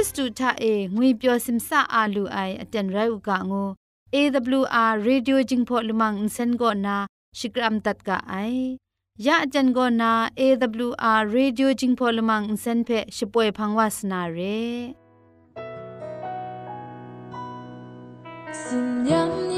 ริสตูทาเองวยเปียวซิมซาอาลูไออเจนไรอุกะงู AWR Radio Jingpho Lumang Insen go na Shikram tat ka ai ya ajan go na AWR Radio Jingpho Lumang Insen phe shpoe phangwa sna re สั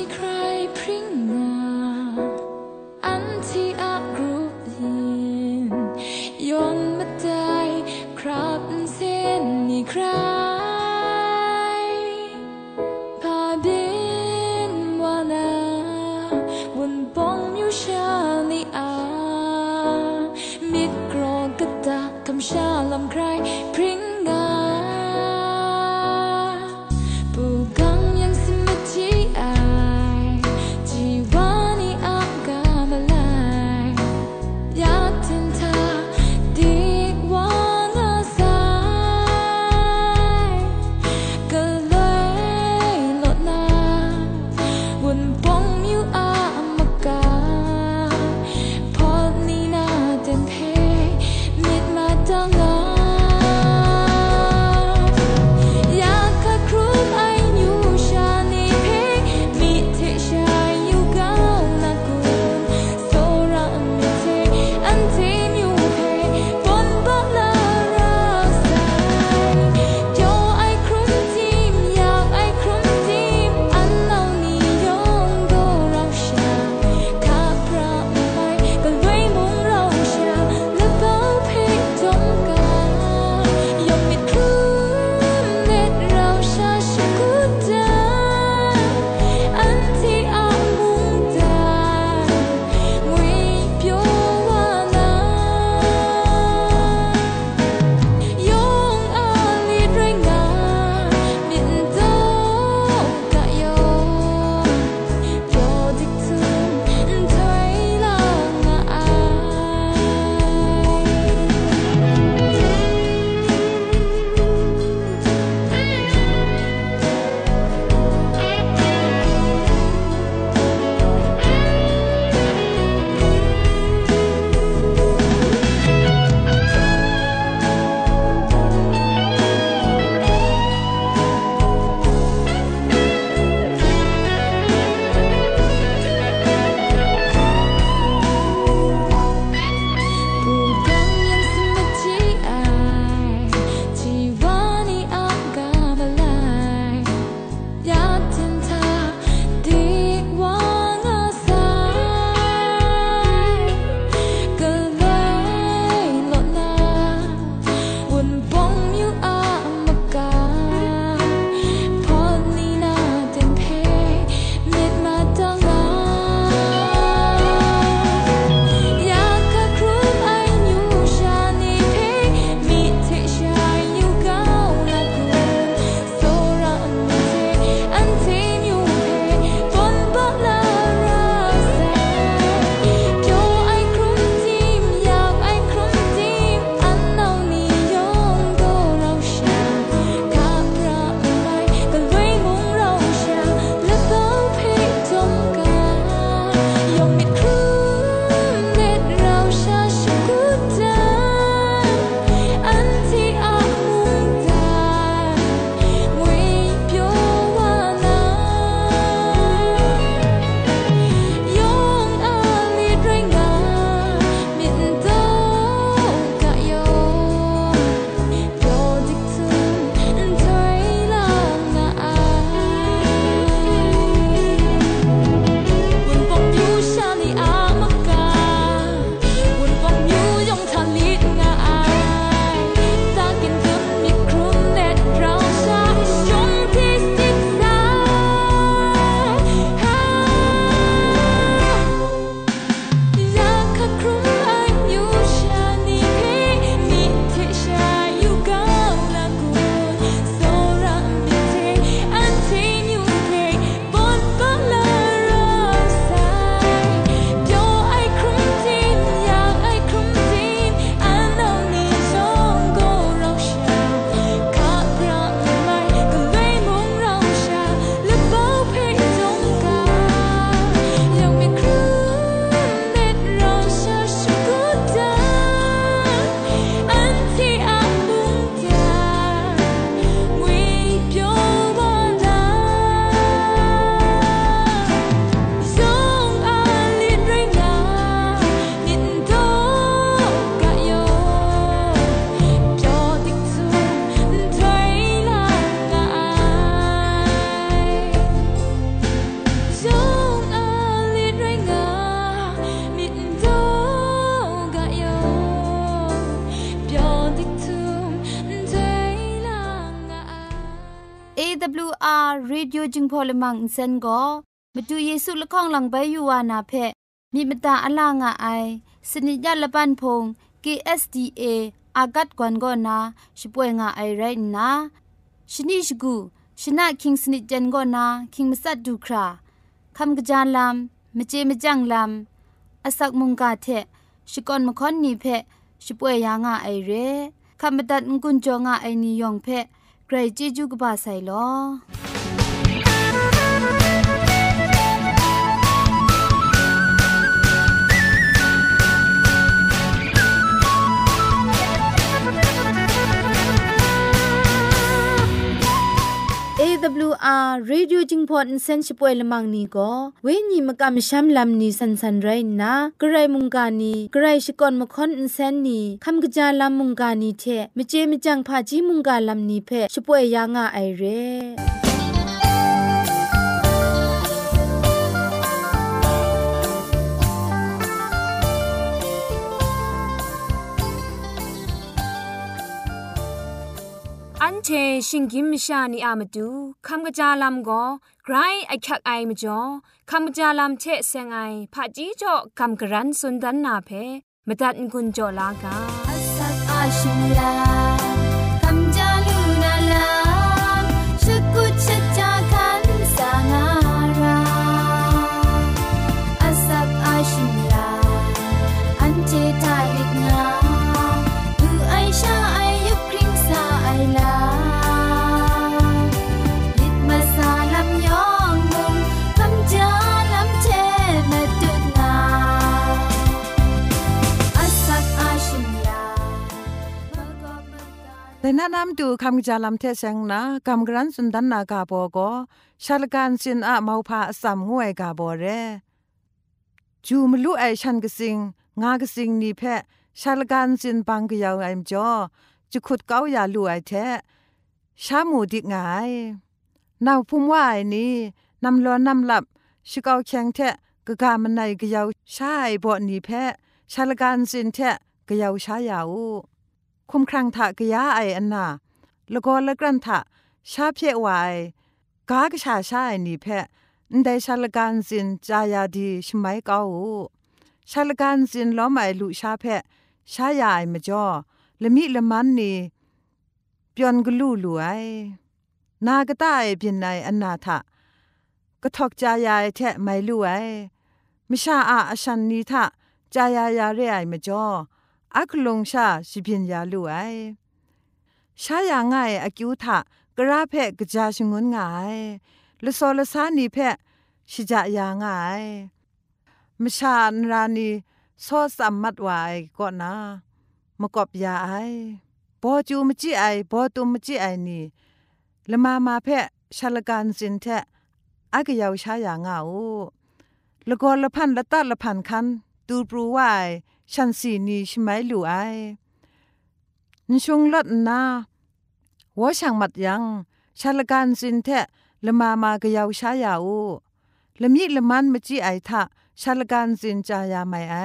จึงพอลมังอินเซนก็มาดูเยซูละข้องหลังใบยูวานาเพมีมตาอลางอไอสนิจยละปันพง KSDA อากัดกวนก็นาช่วยงาไอไรนะชนิชกูชนะคิงสนิจันก็นาคิงมัสัดดูคราคำกระจายลำมเจมจังลำอาศักมุงกาเทชิกอนมคอนนีเพช่วยยางาไอเรคำบัดงกุนจงาไอนิยองเพไกรจิจูกบาไซลอ AWR Radio Jingpot Insensi Poi Lamang ni go we ni makam sham lam ni san san rai na grai munga ni grai shikon makhon insen ni kham Gaja lam munga ni the Meje Mejang pha ji munga lam ni phe shipoi ya nga ai re เชชิงกิมชานีอามาดูคำกระจาลำก็ไกรไอคักไอมาจ่อคำกระจาลำเชเซงไอผาจีจ่อคำกระรันสุนดันนาเพมาตัดกุญจ่อลากาสักอาชิมลา แต่น้านำดูคำจาลำเทเซงนะกำกรันสุนดันนากาโบโกชาลการสินอะมาพาสัมงวยกาโบเรจูมลุไอชันกสิงงากสิงนี่เพะชาลการสินปังกยาวไอมจอจุขุดเก้าอย่าลุไอแทชาหมูดิงายนาวพุ่มว่าไอนี่นำล้อนนำหลับชิเกาแข็งแทะกะกามันในกยาวชาไอบ่นี่เพะชาลการสินแทะกยาวชายาว คุมครังทะกะยาไออันนาล้วก็ละกรันทะชาเพยวายกากะชาชาไอนี่แพะนได้ชาละกันสินจายาดีชไมเกาชาละกันสินล้อมไอลุชาแพะชายาไอมจ่อละมิละมันนี่เปียนกลูลูไอนากะตาไอเปียนไออันนาทะกะทอกจายาไอแทะไมลูไอมิชาอาอชันนีทะจายายาเรไอมจ่อ อักลงชาสิพิญญาลุไอชายาง่ายอากิวทะกระเพะกะจาชงุนง่ายละโซละสานีเพะชิจายาง่ายมชานรานีโซสัมมัดวายก็นามกอบยาไอปอจูมจิไอปอตุมจิไอนี่ละมามาเพะชาลกันสินแทะอากยาวชายางาโอละกอละพันละตัดละพันคันตูปรูวาย ฉันสีนีใช่ไหมลูไอนชงลัดนาหัวช่างมัดยังชาลการสินแทะละมามากะยาวชายาอูละมีละมันมจีไอทะชาลการสินจายาไม่ไอ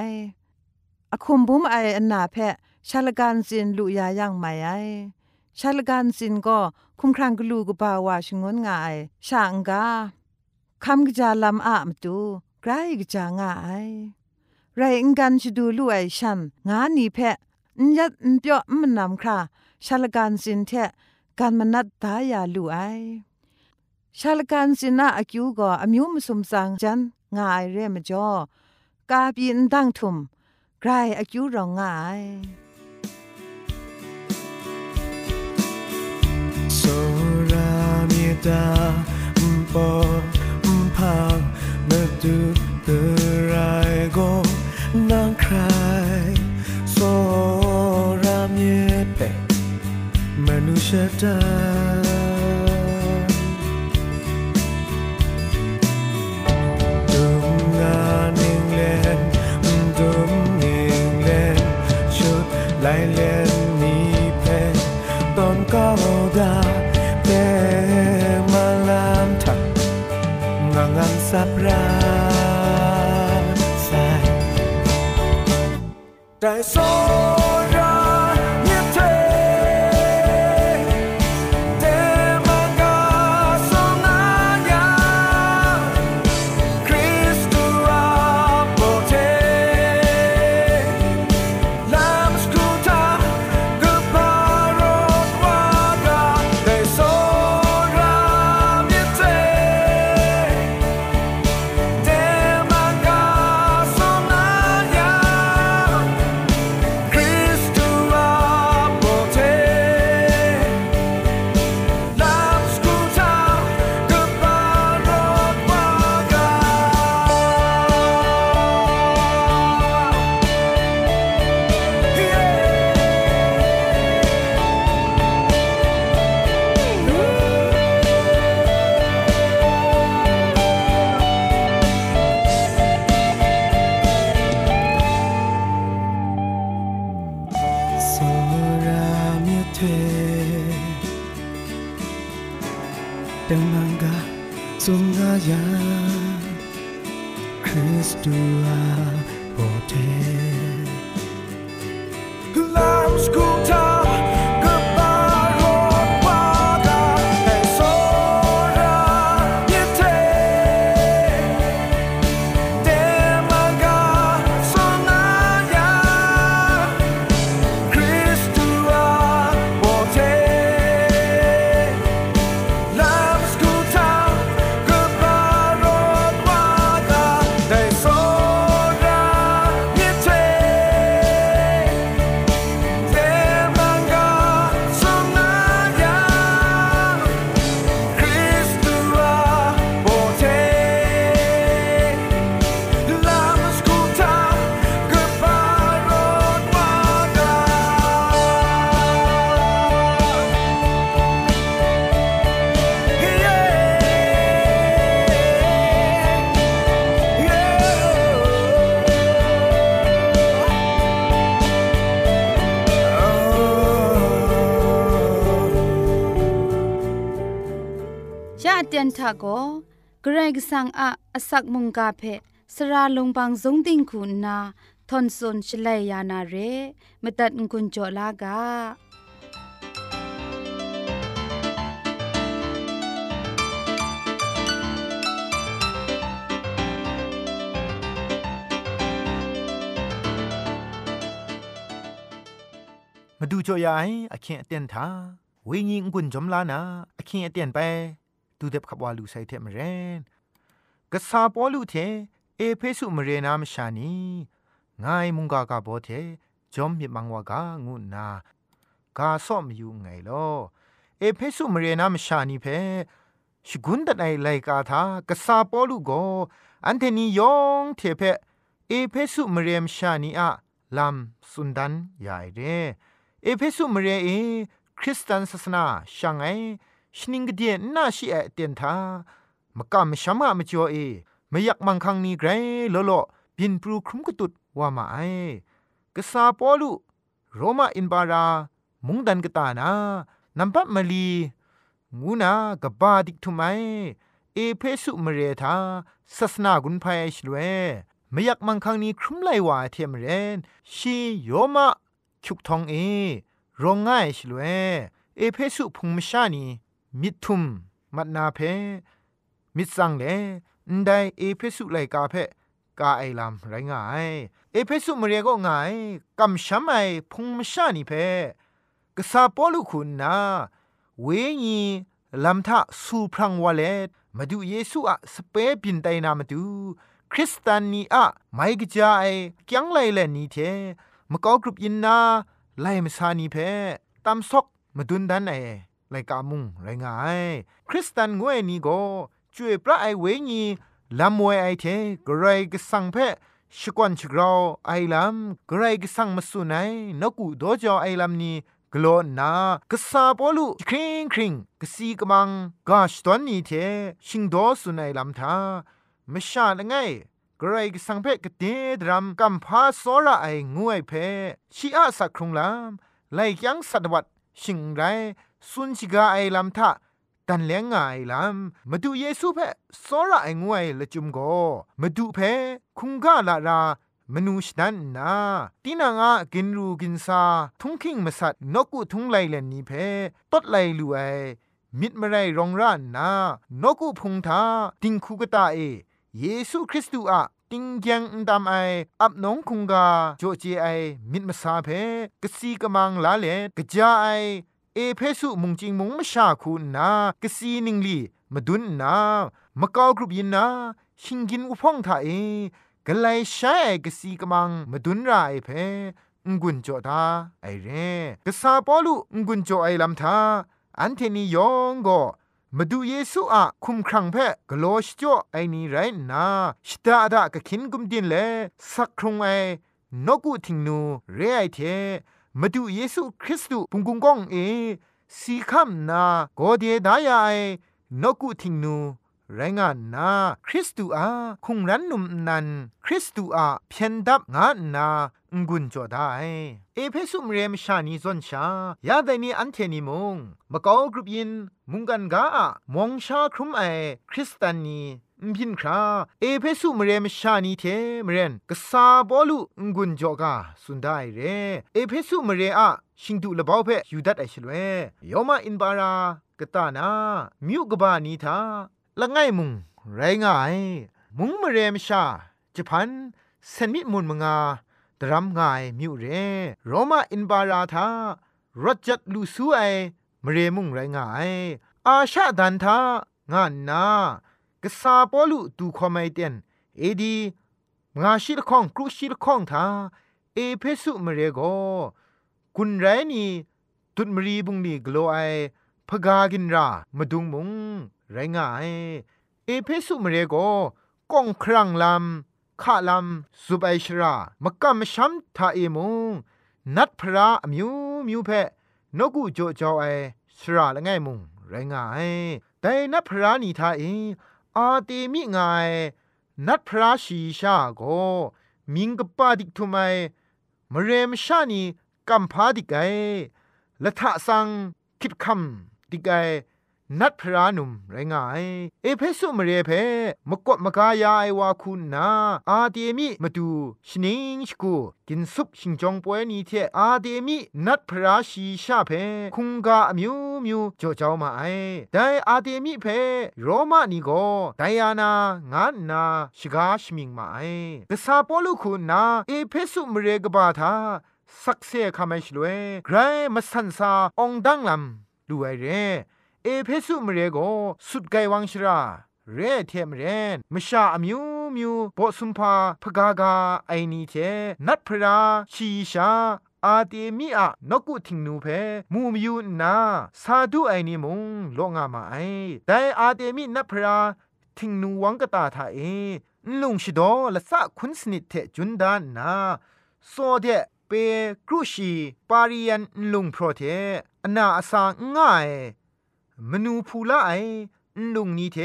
อคุมบุมไออันนาแพะชาลการสินลุยายังไม่ไอชาลการสินก็คุมครางกลูกบาวาชงนงายช่างกาคำกะจาลำอามตูไกรกะจางาย ไรอิงกันชดูลู่ไอชันงานนี้เพะนยัดนเปียวมันนำคราชาลการสินเทะการมนัดตายาลู่ไอชาลการสินะอากิวก็อมิวมสมสังจันงายเรมจ่อกาบีนดังทุมไกรอากิวรองงาย Sora mieta mpo mpa medu terai go nang cry Sora miepe manushata Dunga ning len dum ning len chut lai len ni pe don cao da pe malam tha ngangan sapra sai 在所。ะเตียนทะโกเกรกสังอะอสักมุงกาเพสระลงบางสงติงคุณนาทอนซนชลัยยานาเรมตัดกุญจลากามาดูจอยายอาเคียนเตียนทาเวญิงกุนจอมลานาอาเคียนเตียนไป ดูเด็บขับวาลูไซเทมเรนกษาปอลูเทเอเพสุมเรนามชานีง่ายมุงกากาโบเทจอมมิมังวากางูนากาซ่อมอยู่ไงลอเอเพสุมเรนามชานีเพชกุนตไนไลกาทากษาปอลูโกอันเทนียองเทเพเอเพสุมเรมชานีอะลัมสุนดันใหญ่เรเอเพสุมเรเอคริสตันศาสนาช่างไอ ชนิงกเดียนน่าชิเอเตียนทามกำมชัมมะมจ่อเอไม่อยากมังคังนี้ไกรโลโลบินปรูครุมกตุดว่ามาไอกษาปอลุโรมาอินบารา มุงดันกตานานัมปัมลีงูนากบาดิกทุไมเอเพสุมเรทาศาสนากุนภัยชลเวไม่อยากมังคังนี้ครุมไลว่าเทียมเรนชีโยมะชุกทองเอรองง่ายชลเวเอเพสุพุงมชานี มิทุมมัดนาเพมิสังเลนไดเอเพสุไลกาเพกาไอลามไรง่าย เอเพสุมเรียก็ง่ายกำช้ำไอพุงมชานีเพกษาปอลุคุณนาเวญีลำทะสูพรังวาเลมาดูเยซูอะสเปปินไตนามาดูคริสตานีอะไม่กจายยังไลเลนีเทมะกอกรุปยินนาไลมสานีเพตามซอกมาดุนดันไอ ไลกามุงไรงายคริสตันงวยนี่ก็ช่วยพระไอเวญีลำมวยไอเทกรายกสังเพชกวนชกราไอลำกรายกสังมาสุนัยนกูโดจอไอลำนี้กลอนนากษาปอลุคริงคริงกสีกมังกาชตอนนี้เทชิงโดสุนัยลำทามชาละไงกรกสังเพกเตดรัมกัมพาโซระไองวยเพชีอาสักครุงลามไลยังสัตวัดชิงไร สุนชิกาไอลำทะตันเลียงไงลำมาดูเยซูเพโซระไองวยละจุมโกมาดูเพคุงกาลารามนูชนันนาตีนางากินรูกินซาทุงคิงมาสัตนกุทุงไลเลนนี้เพตดไลลูไอมิดมาไรรองร้านนานกุพุงทาติงคูกตาเอ เยซูคริสต์อะติงยังดำไออับน้องคุงกาโจเจไอมิดมาซาเพกสีกมังลาเลกจาไอ เอเพสุมุงจิงมุงมชาคูนากสีนิงลีมาดุนนามะกากรุบยินนาชิงกินอุพ่องทาเอกะไลใช้ไอกสีกมังมาดุนราไอเพงกุนโจทาไอเรกษาปอลุงกุนโจไอลำทาอันเทนียองก็มาดูเยซูอะคุมครังเพะกโลชจ่อไอนี่ไรนาชดาดากะคินกุมดินเลสักครงไอนกุทิงนูเรไอเท มาดูเยซูคริสต์ปุงกุงกองเอสีคำนาโกเดดายาไอนกุทิงนูไรงานนาคริสตูอาคุงรันนุมนันคริสตูอาเพียนดับงานนางุนจอได้เอเพสุมเรมชานีซอนชายาไดนีอันเทนิมงมะกอกรุปยินมุงกันกามองชาครุมไอคริสตานี มพินคราเอเพสุมเรมชานีเทมเรนกษาบอลุงุนจอกาสุนได้เรเอเพสุมเรอะชิงดูละบ่าวเพยูดัดไอชลเวยอมาอินบารากตานามิวกบานีทาละไงมุงไรง่าย มุงมเรมชาจะพันเซนมิมุนมงาดรัมง่ายมิวเรโรมาอินบาราทารจัดลูซูไอมเรมุงไรง่าย อาชาดันทางานนา กษาปอลุตูคอมไมเตนเอดีงาชิลข้องกรุชิลข้องทาเอเพสุมเรโกกุนไรนี่ตุดมรีบุงนี่กลัวไอพกากินรามาดุงมุงไรงายเอเพสุมเรโกก้องครังลำข้าลำสุบไอชรามกำมช้ำทาเอมุงนัดพระมิวมิวเพนกูโจจอไอชราละไงมุงไรงายแต่นัดพระนี่ทาเอ อาเตมิงายนัดพระชีชาโกมิงกปาดิกทุไมมเรมชานีกัมพาดิกไกละทะสังคิดคำดิกไก นัดพระนุมไรงายเอเพสุมเรเพมกดมกายาไอวาคุณนาอาเดมิมาดูชนิงชกูกินซุปชิงจองป่วยนี้เทอาเดมินัดพระชีชาเพคุงกาอมิวมิวจ่อเจ้ามาไอแต่อาเดมิเพโรมานีโกไดอานา งานนาชกาชมิงมาไอกษาปอลุคุณนาเอเพสุมเรกบาทาสักเซคาม่ชลวยไกรมาสันซาองดังลำดูไอเร เอเพสุมเรโกสุดไกวังชราเรเทมเรนมชาอมิวมิวบอสุมพาพกากาไอนีเทนัดพราชีชาอาเตมีอะนกุทิงนูเพมูมยูนาซาดูไอนีมงโลงามาไอแต่อาเตมีนัพราทิงนูวังกตาทาเอลุงชิโดละสะคุณสนิทเทจุนดานนาโซเดเปกรุชีปาริยันลุงโปรเทอนาอสาง่าย มนูพูละไอลุงนี้เท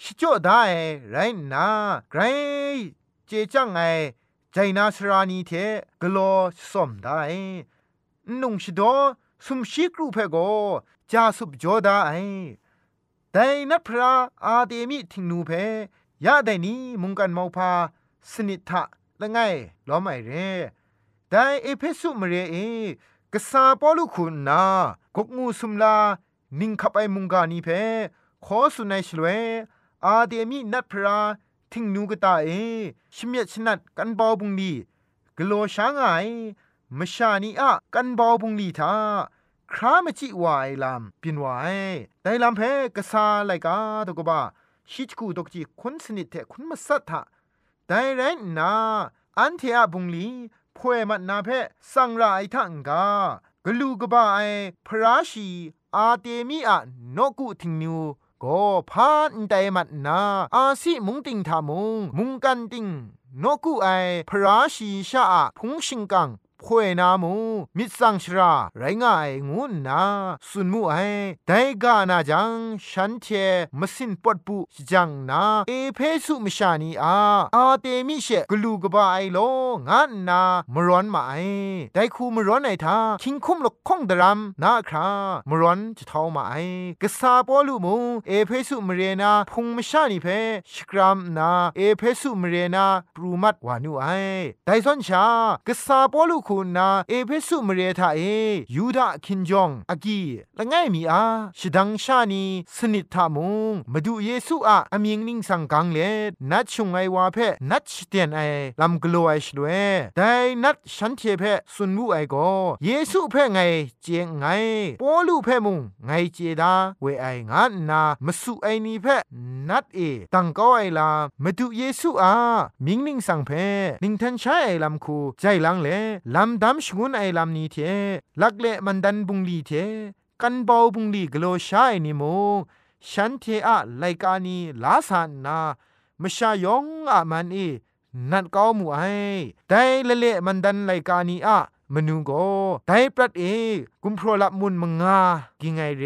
ชิจ่อได้ไรนาไกรเจจังไงใจนาสรานีเทกลอสมได้นุงชิดอสุมชิกรูเพโกจาสุบจอดาไอแต่นัพระอาเดมิทิงนูเพยาได้นี้มุงกันมอพาสนิทะละไงล้อมไอเรแต่เอเพสุมเรเอกษาปอลุคุณนากกงูสุมลา นิ่งขับไอมุงกานีเพขอสุนัยชลเวอาเดมีนัดพราทิงนูกตาเอชิมยชนัดกันบาบุงดีกโลช้างไอมชานีอะกันบาบุงลีทาครามจิวายลำปินวายแต่ลำเพกษาไลกาตกบ้าชิจกูตกจีคนสนิทเทคุณมาสัทธะแต่ไรนาอันเทียบุงลีพวยมันนาเพสังไรทังกากลูกบ้าไอพระชี อาเตมีอะนกุทิงนิวก็พานไดมัดนาอาสิมุงติงทามุงมุงกันติงนกุไอพระชีชาพุงชิงกัง พวยนามูมิสังชราไรงายงูนาสุนมูไอไดกานาจังฉันเทมสินปดปุจังนาเอเพสุมชานีอาอาเตมิเชกลูกบาไอโลงานนามร้อนมาไอไดคูมร้อนไอทาคิงคุมลกคงดรัมนาครามร้อนจะเท่ามาไอกษาปอลูมูเอเพสุมเรนาพุงมชานีเพชกรามนาเอเพสุมเรนาปรูมัดวานุไอไดซอนชากษาปอลูคุณนาเอเพสุมเรทาเอยูดาคินจองอากีละง่ายมีอาชดังชานีสนิททามุงมาดูเยซูอะอเมียงนิงสังกังเลนัดชงไอวาเพนัดชเตียนไอลำกลัวไอชลเวแต่นัดฉันเทเพสุนบุไอโกเยซูเพไงเจียงไงปอลูเพมุงไงเจดาเวไองานนามสุไอนีเพนัดเอตังก็ไอลามาดูเยซูอะมิงนิงสังเพนิงทันใช้ไอลำคูใจลังเลลำดำชงุนไอลำนี้เทลักเลมันดันบุงลีเทกันเบาบุงลีกโลชายนิโมฉันเทอะไลกานีลาสานนามชายองอะมันเอนัดก้ามูไอแต่ละเลมันดันไลกานีอะมนูโกไดปรัดเอกุมพรละมุนมงากิงไงเร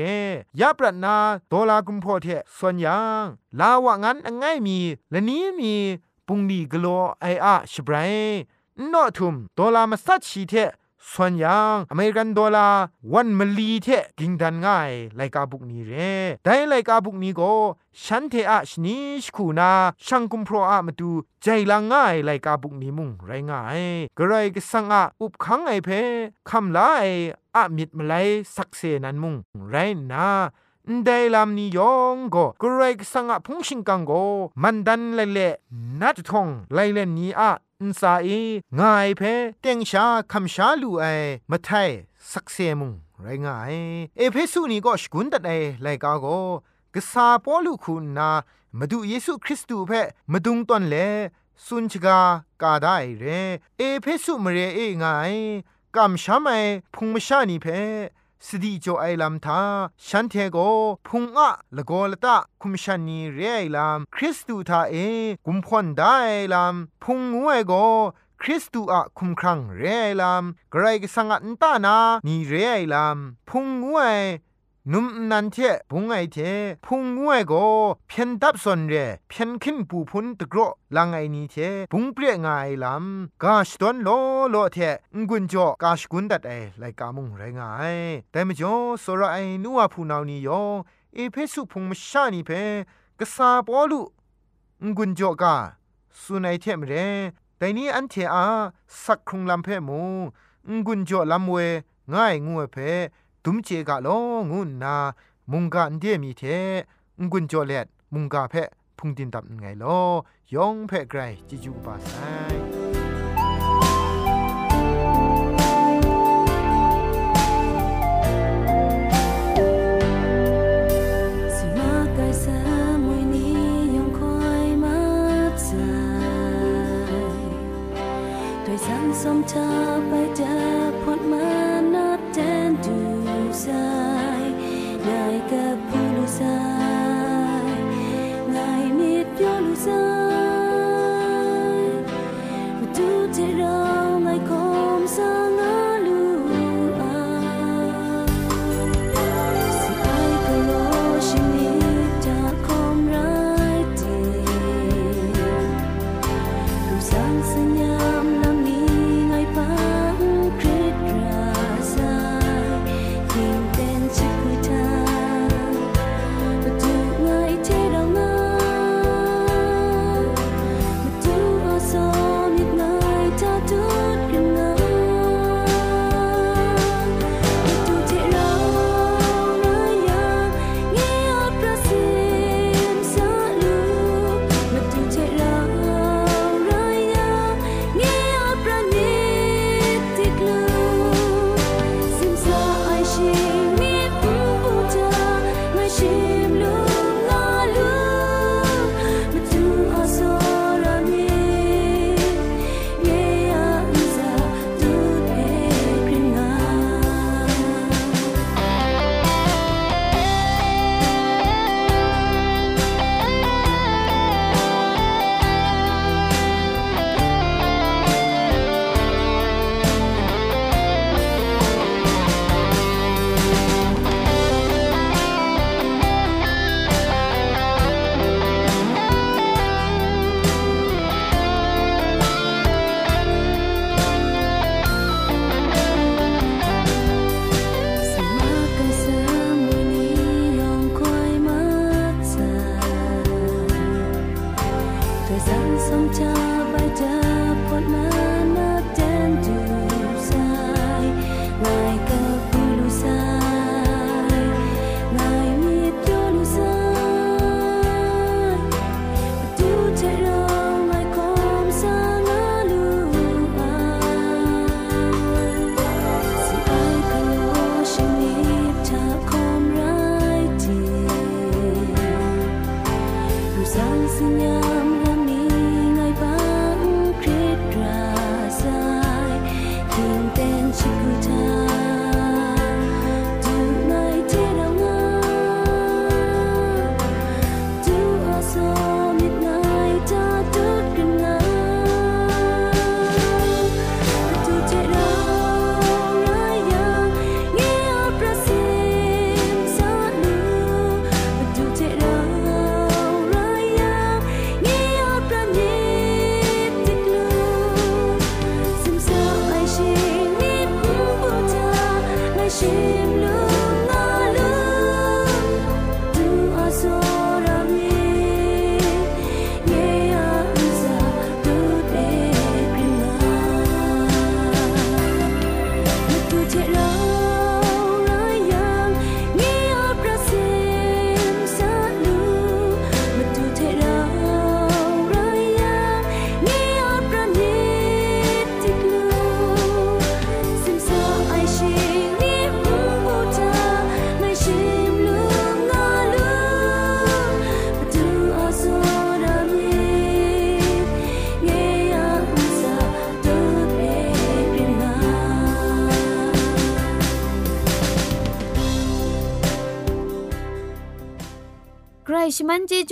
ยะปรัดนาโตลากุมพรเทส่วนยังลาวะงันง่ายมี และนี้มีปุงดีกโลไออะชบราย นอทุมโตลามาสัตชีเทส่วนยังอเมริกันดอลลาร์วันมลีเทกิงดันง่ายไลกาบุกนี้เรได้ไลกาบุกนี้ก็ฉันเทอะชนิชคูนาช่างกุมโปรอะมาดูใจละง่ายไลกาบุกนี้มุงไรง่ายกระไรก็สังอะอุบขังไอเพคำลาไออะมิดมาไลสักเซนันมุงไรนาได้ลำนิยองก็กรกสังอะพงชิงกังโกมันดันเลเละนัดทองไลเลนนี้อะ อินซาเอง่ายเพเตียงชาคำชาลูไอมาไทยสักเซมุงไรง่าย เอเพสุนีก็สกุนตัดไอไลกาโกกษาปอลูคุณนามาดูเยซูคริสต์เพมาดุงตอนเลสุนชกากาได้เร เอเพสุมเรเอง่ายกำช้ำไอพุงมชานีเพ สติโจไอลัมทาฉันเทโกพุงอะละโกละตะคุมชันนีเรไอลัมคริสตูทาเอกุมพอนได้ลัมพุงงวยโกคริสตูอะคุมครังเรไอลัมไกรกสังอันตานานีเรไอลัมพุงงวย นุมนันเทพุงไอเทพุงงวยโกเพียนดับสนเรเพียนขึ้นปูพุนตะกรลังไอนีเทพุงเปรียงไอลำกาชตอนโลโลเทงกุนจ่อกาชกุนดัดไอไลกามุงไรงายแต่มจ่อสระไอนัวผู้นานี้ยองเอเพสุพุงมชานีเพกษาปอลุงกุนจ่อกาสุนัยเทมเรแต่นี้อันเทอาสักครุงลำเพมูงกุนจ่อลำเวง่ายงัวเพ ดุมเจกะโลงูนามุงกะอันเดียมีเทงุนจอเลดมุงกะเพพุงดินตับไงโลยองเพไกรจิจูบาไซสิมาไก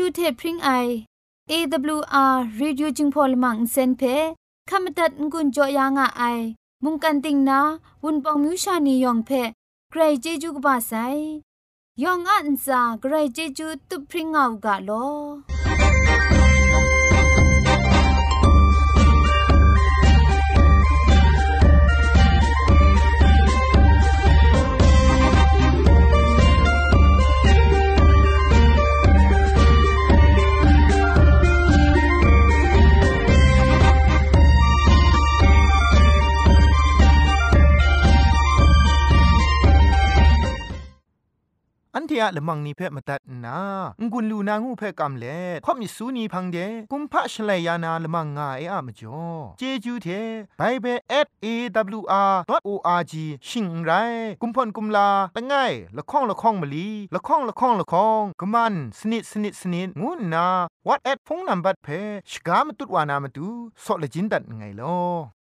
จูเทพริงไอ AWR Radio จึงพอลมังเซนเพขมตัดงุนจอยางอไอมุงกันติงนาวุนปองมิวชานียองเพใครเจจูกบาไซยองอันซาใครเจจูตุพริงเอากาโล เทียละมังนิเพ่มาตัดนางุนลูนางูเพ่กำเล่ข่อมิสูนีพังเดกุมพะชเลยานาละมังงาเออะมจ่อเจจูเทไบเบิล @awr.org ชิงไรกุมพ่นกุมลาละไงละข้องละข้องมะลีละข้องละข้องละข้องกะมันสนิดสนิดสนิดงูนา what at พงนัมบัดเพชกามตุดวานามตุซอเลจินดัดไงลอ